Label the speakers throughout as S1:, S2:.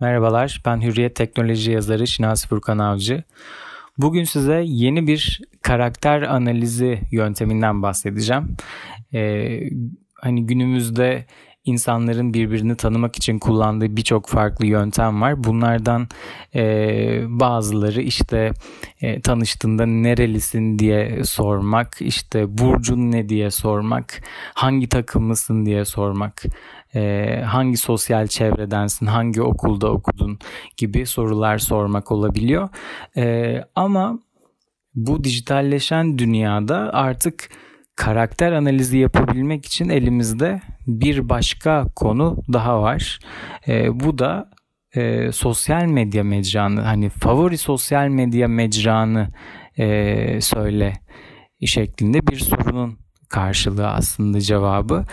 S1: Merhabalar, ben Hürriyet Teknoloji yazarı Şinasi Furkan Avcı. Bugün size yeni bir karakter analizi yönteminden bahsedeceğim. Ee, hani günümüzde insanların birbirini tanımak için kullandığı birçok farklı yöntem var. Bunlardan e, bazıları işte e, tanıştığında nerelisin diye sormak, işte burcun ne diye sormak, hangi takımlısın diye sormak, e, hangi sosyal çevredensin, hangi okulda okudun gibi sorular sormak olabiliyor. E, ama bu dijitalleşen dünyada artık karakter analizi yapabilmek için elimizde bir başka konu daha var. E, bu da e, sosyal medya mecranı hani favori sosyal medya mecranı e, söyle şeklinde bir sorunun karşılığı aslında cevabı.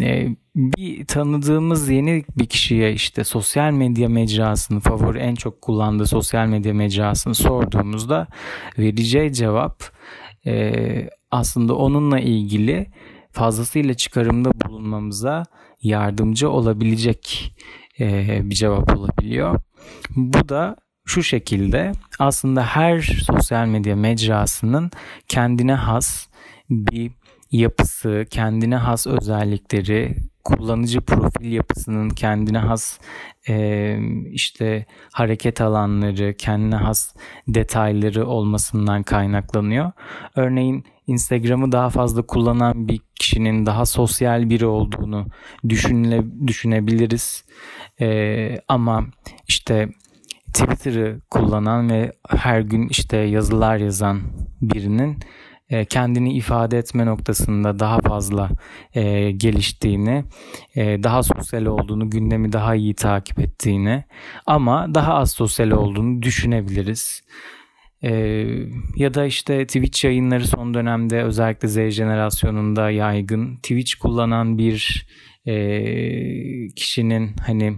S1: E, bir tanıdığımız yeni bir kişiye işte sosyal medya mecrasını favori en çok kullandığı sosyal medya mecrasını sorduğumuzda vereceği cevap e, aslında onunla ilgili fazlasıyla çıkarımda bulunmamıza yardımcı olabilecek e, bir cevap olabiliyor. Bu da şu şekilde aslında her sosyal medya mecrasının kendine has bir yapısı, kendine has özellikleri, kullanıcı profil yapısının kendine has e, işte hareket alanları, kendine has detayları olmasından kaynaklanıyor. Örneğin Instagram'ı daha fazla kullanan bir kişinin daha sosyal biri olduğunu düşünle, düşünebiliriz. E, ama işte Twitter'ı kullanan ve her gün işte yazılar yazan birinin e, kendini ifade etme noktasında daha fazla e, geliştiğini, e, daha sosyal olduğunu, gündemi daha iyi takip ettiğini ama daha az sosyal olduğunu düşünebiliriz. Ya da işte Twitch yayınları son dönemde özellikle Z jenerasyonunda yaygın. Twitch kullanan bir kişinin hani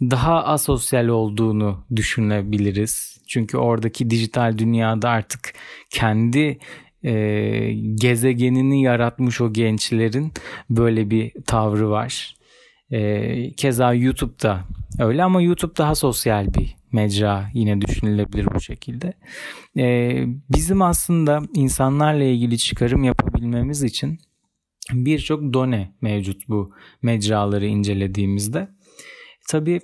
S1: daha asosyal olduğunu düşünebiliriz. Çünkü oradaki dijital dünyada artık kendi e, gezegenini yaratmış o gençlerin böyle bir tavrı var. E, keza YouTube'da öyle ama YouTube daha sosyal bir mecra yine düşünülebilir bu şekilde. E, bizim aslında insanlarla ilgili çıkarım yapabilmemiz için birçok done mevcut bu mecraları incelediğimizde. Tabii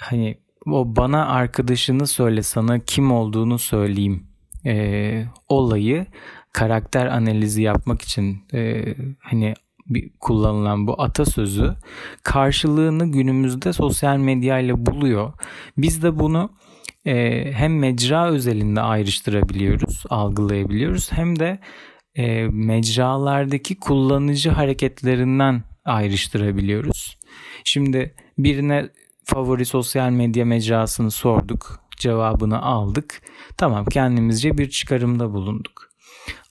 S1: hani o bana arkadaşını söyle sana kim olduğunu söyleyeyim e, olayı karakter analizi yapmak için e, hani bir kullanılan bu atasözü karşılığını günümüzde sosyal medya ile buluyor. Biz de bunu e, hem mecra özelinde ayrıştırabiliyoruz, algılayabiliyoruz hem de e, mecralardaki kullanıcı hareketlerinden ayrıştırabiliyoruz. Şimdi birine favori sosyal medya mecrasını sorduk cevabını aldık. Tamam kendimizce bir çıkarımda bulunduk.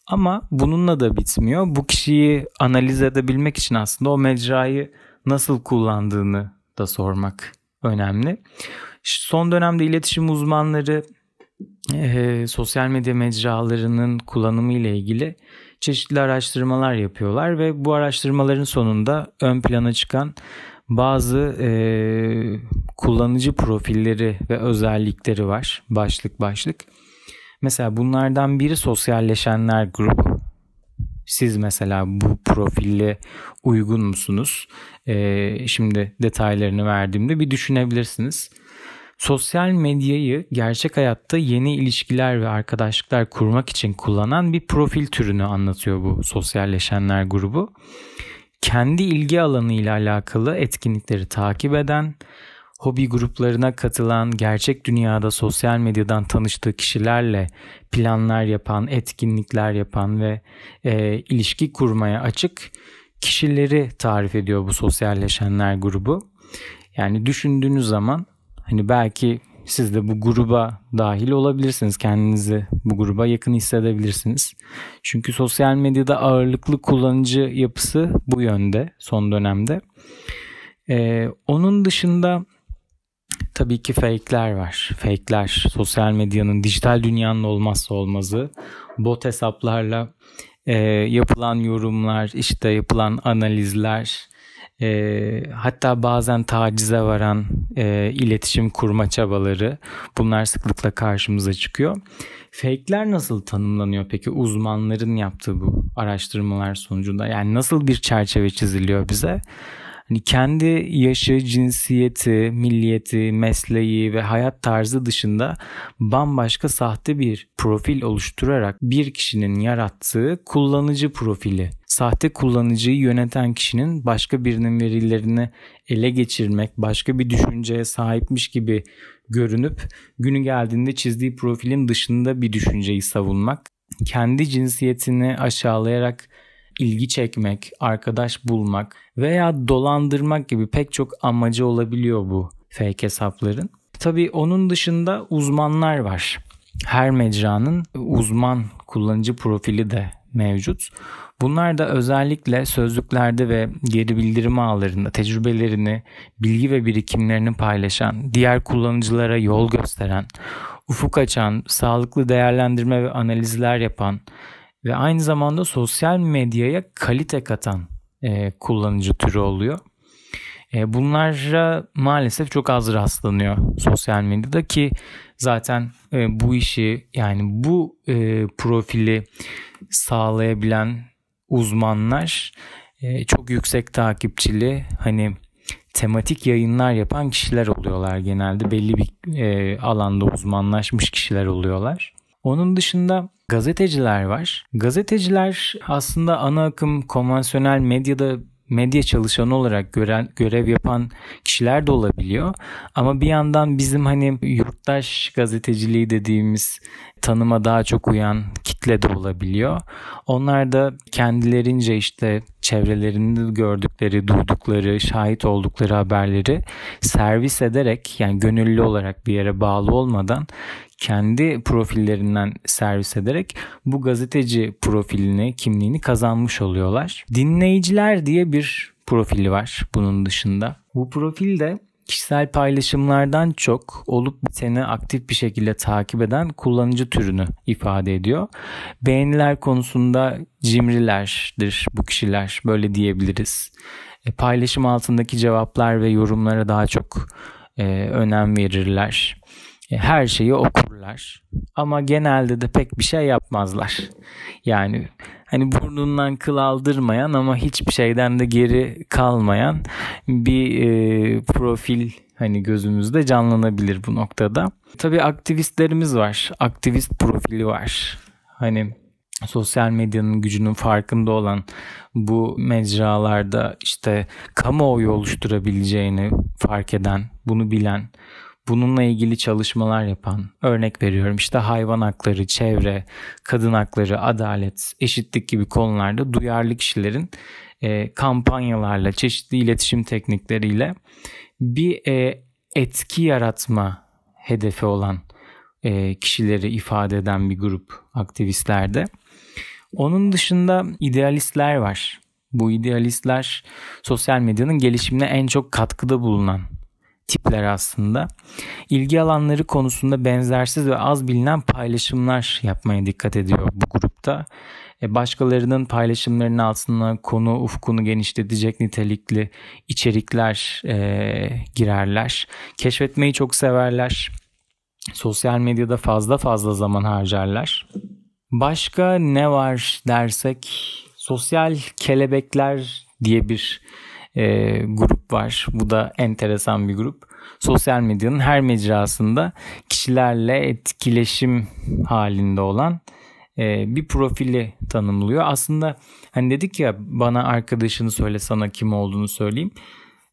S1: Ama bununla da bitmiyor. Bu kişiyi analiz edebilmek için aslında o mecrayı nasıl kullandığını da sormak önemli. Son dönemde iletişim uzmanları e, sosyal medya mecralarının kullanımı ile ilgili çeşitli araştırmalar yapıyorlar ve bu araştırmaların sonunda ön plana çıkan bazı e, kullanıcı profilleri ve özellikleri var başlık başlık. Mesela bunlardan biri sosyalleşenler grubu. Siz mesela bu profille uygun musunuz? Ee, şimdi detaylarını verdiğimde bir düşünebilirsiniz. Sosyal medyayı gerçek hayatta yeni ilişkiler ve arkadaşlıklar kurmak için kullanan bir profil türünü anlatıyor bu sosyalleşenler grubu kendi ilgi alanı ile alakalı etkinlikleri takip eden, hobi gruplarına katılan, gerçek dünyada sosyal medyadan tanıştığı kişilerle planlar yapan, etkinlikler yapan ve e, ilişki kurmaya açık kişileri tarif ediyor bu sosyalleşenler grubu. Yani düşündüğünüz zaman hani belki siz de bu gruba dahil olabilirsiniz. Kendinizi bu gruba yakın hissedebilirsiniz. Çünkü sosyal medyada ağırlıklı kullanıcı yapısı bu yönde son dönemde. Ee, onun dışında tabii ki fake'ler var. Fake'ler sosyal medyanın dijital dünyanın olmazsa olmazı. Bot hesaplarla e, yapılan yorumlar, işte yapılan analizler, e, hatta bazen tacize varan e, iletişim kurma çabaları bunlar sıklıkla karşımıza çıkıyor. Fake'ler nasıl tanımlanıyor peki uzmanların yaptığı bu araştırmalar sonucunda? Yani nasıl bir çerçeve çiziliyor bize? Hani kendi yaşı, cinsiyeti, milliyeti, mesleği ve hayat tarzı dışında bambaşka sahte bir profil oluşturarak bir kişinin yarattığı kullanıcı profili sahte kullanıcıyı yöneten kişinin başka birinin verilerini ele geçirmek, başka bir düşünceye sahipmiş gibi görünüp günü geldiğinde çizdiği profilin dışında bir düşünceyi savunmak, kendi cinsiyetini aşağılayarak ilgi çekmek, arkadaş bulmak veya dolandırmak gibi pek çok amacı olabiliyor bu fake hesapların. Tabii onun dışında uzmanlar var. Her mecranın uzman kullanıcı profili de mevcut. Bunlar da özellikle sözlüklerde ve geri bildirim ağlarında tecrübelerini, bilgi ve birikimlerini paylaşan, diğer kullanıcılara yol gösteren, ufuk açan, sağlıklı değerlendirme ve analizler yapan ve aynı zamanda sosyal medyaya kalite katan e, kullanıcı türü oluyor. E, bunlara maalesef çok az rastlanıyor sosyal medyada ki zaten e, bu işi yani bu e, profili sağlayabilen uzmanlar e, çok yüksek takipçili hani tematik yayınlar yapan kişiler oluyorlar genelde belli bir e, alanda uzmanlaşmış kişiler oluyorlar. Onun dışında gazeteciler var. Gazeteciler aslında ana akım konvansiyonel medyada medya çalışanı olarak gören, görev yapan kişiler de olabiliyor. Ama bir yandan bizim hani yurttaş gazeteciliği dediğimiz tanıma daha çok uyan kitle de olabiliyor. Onlar da kendilerince işte çevrelerinde gördükleri, duydukları, şahit oldukları haberleri servis ederek yani gönüllü olarak bir yere bağlı olmadan kendi profillerinden servis ederek bu gazeteci profilini, kimliğini kazanmış oluyorlar. Dinleyiciler diye bir profili var bunun dışında. Bu profilde kişisel paylaşımlardan çok olup biteni aktif bir şekilde takip eden kullanıcı türünü ifade ediyor. Beğeniler konusunda cimrilerdir bu kişiler böyle diyebiliriz. E, paylaşım altındaki cevaplar ve yorumlara daha çok e, önem verirler. E, her şeyi okurlar ama genelde de pek bir şey yapmazlar. Yani hani burnundan kıl aldırmayan ama hiçbir şeyden de geri kalmayan bir e, profil hani gözümüzde canlanabilir bu noktada. Tabii aktivistlerimiz var. Aktivist profili var. Hani sosyal medyanın gücünün farkında olan bu mecralarda işte kamuoyu oluşturabileceğini fark eden, bunu bilen, bununla ilgili çalışmalar yapan, örnek veriyorum işte hayvan hakları, çevre, kadın hakları, adalet, eşitlik gibi konularda duyarlı kişilerin e, kampanyalarla, çeşitli iletişim teknikleriyle bir e, etki yaratma hedefi olan e, kişileri ifade eden bir grup aktivistlerde. Onun dışında idealistler var. Bu idealistler sosyal medyanın gelişimine en çok katkıda bulunan tipler aslında. İlgi alanları konusunda benzersiz ve az bilinen paylaşımlar yapmaya dikkat ediyor bu grupta. E, başkalarının paylaşımlarının altına konu ufkunu genişletecek nitelikli içerikler e, girerler. Keşfetmeyi çok severler. Sosyal medyada fazla fazla zaman harcarlar. Başka ne var dersek sosyal kelebekler diye bir e, grup var. Bu da enteresan bir grup. Sosyal medyanın her mecrasında kişilerle etkileşim halinde olan e, bir profili tanımlıyor. Aslında hani dedik ya bana arkadaşını söyle sana kim olduğunu söyleyeyim.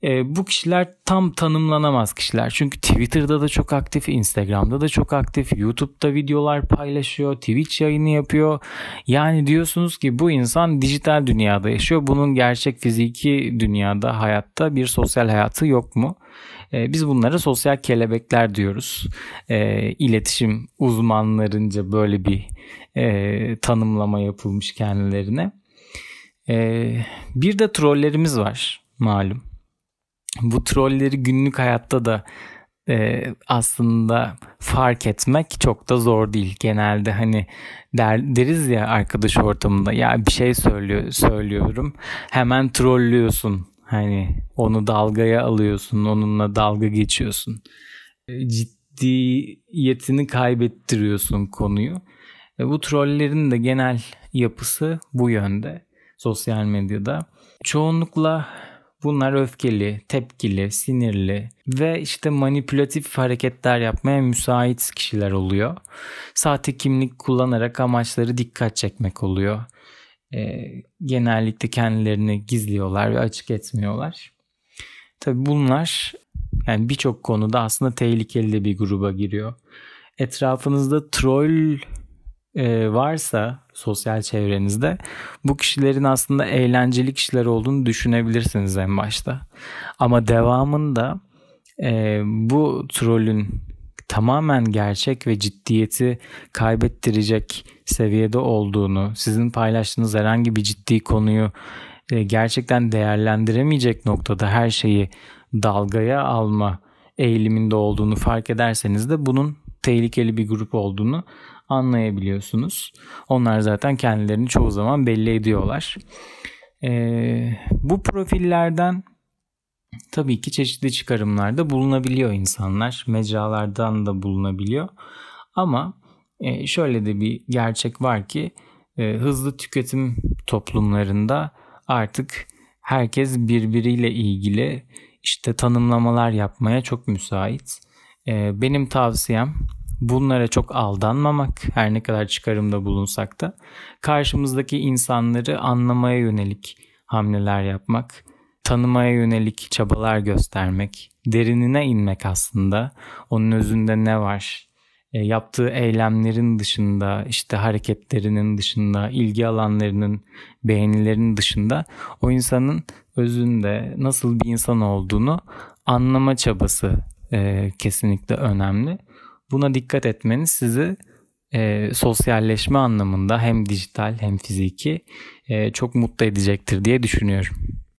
S1: E, bu kişiler tam tanımlanamaz kişiler. Çünkü Twitter'da da çok aktif, Instagram'da da çok aktif, YouTube'da videolar paylaşıyor, Twitch yayını yapıyor. Yani diyorsunuz ki bu insan dijital dünyada yaşıyor. Bunun gerçek fiziki dünyada, hayatta bir sosyal hayatı yok mu? E, biz bunlara sosyal kelebekler diyoruz. E, iletişim uzmanlarınca böyle bir e, tanımlama yapılmış kendilerine. E, bir de trollerimiz var malum bu trolleri günlük hayatta da e, aslında fark etmek çok da zor değil. Genelde hani der, deriz ya arkadaş ortamında ya bir şey söylüyor söylüyorum hemen trollüyorsun Hani onu dalgaya alıyorsun, onunla dalga geçiyorsun. E, ciddiyetini kaybettiriyorsun konuyu. Ve bu trollerin de genel yapısı bu yönde sosyal medyada. Çoğunlukla bunlar öfkeli, tepkili, sinirli ve işte manipülatif hareketler yapmaya müsait kişiler oluyor. Sahte kimlik kullanarak amaçları dikkat çekmek oluyor. E, genellikle kendilerini gizliyorlar ve açık etmiyorlar. Tabii bunlar yani birçok konuda aslında tehlikeli bir gruba giriyor. Etrafınızda troll varsa sosyal çevrenizde bu kişilerin aslında eğlenceli kişiler olduğunu düşünebilirsiniz en başta. Ama devamında e, bu trollün tamamen gerçek ve ciddiyeti kaybettirecek seviyede olduğunu, sizin paylaştığınız herhangi bir ciddi konuyu e, gerçekten değerlendiremeyecek noktada her şeyi dalgaya alma eğiliminde olduğunu fark ederseniz de bunun tehlikeli bir grup olduğunu anlayabiliyorsunuz. Onlar zaten kendilerini çoğu zaman belli ediyorlar. Ee, bu profillerden tabii ki çeşitli çıkarımlarda bulunabiliyor insanlar. Mecralardan da bulunabiliyor. Ama e, şöyle de bir gerçek var ki e, hızlı tüketim toplumlarında artık herkes birbiriyle ilgili işte tanımlamalar yapmaya çok müsait. E, benim tavsiyem bunlara çok aldanmamak her ne kadar çıkarımda bulunsak da karşımızdaki insanları anlamaya yönelik hamleler yapmak, tanımaya yönelik çabalar göstermek, derinine inmek aslında. Onun özünde ne var? E, yaptığı eylemlerin dışında, işte hareketlerinin dışında, ilgi alanlarının, beğenilerinin dışında o insanın özünde nasıl bir insan olduğunu anlama çabası e, kesinlikle önemli. Buna dikkat etmeniz sizi e, sosyalleşme anlamında hem dijital hem fiziki e, çok mutlu edecektir diye düşünüyorum.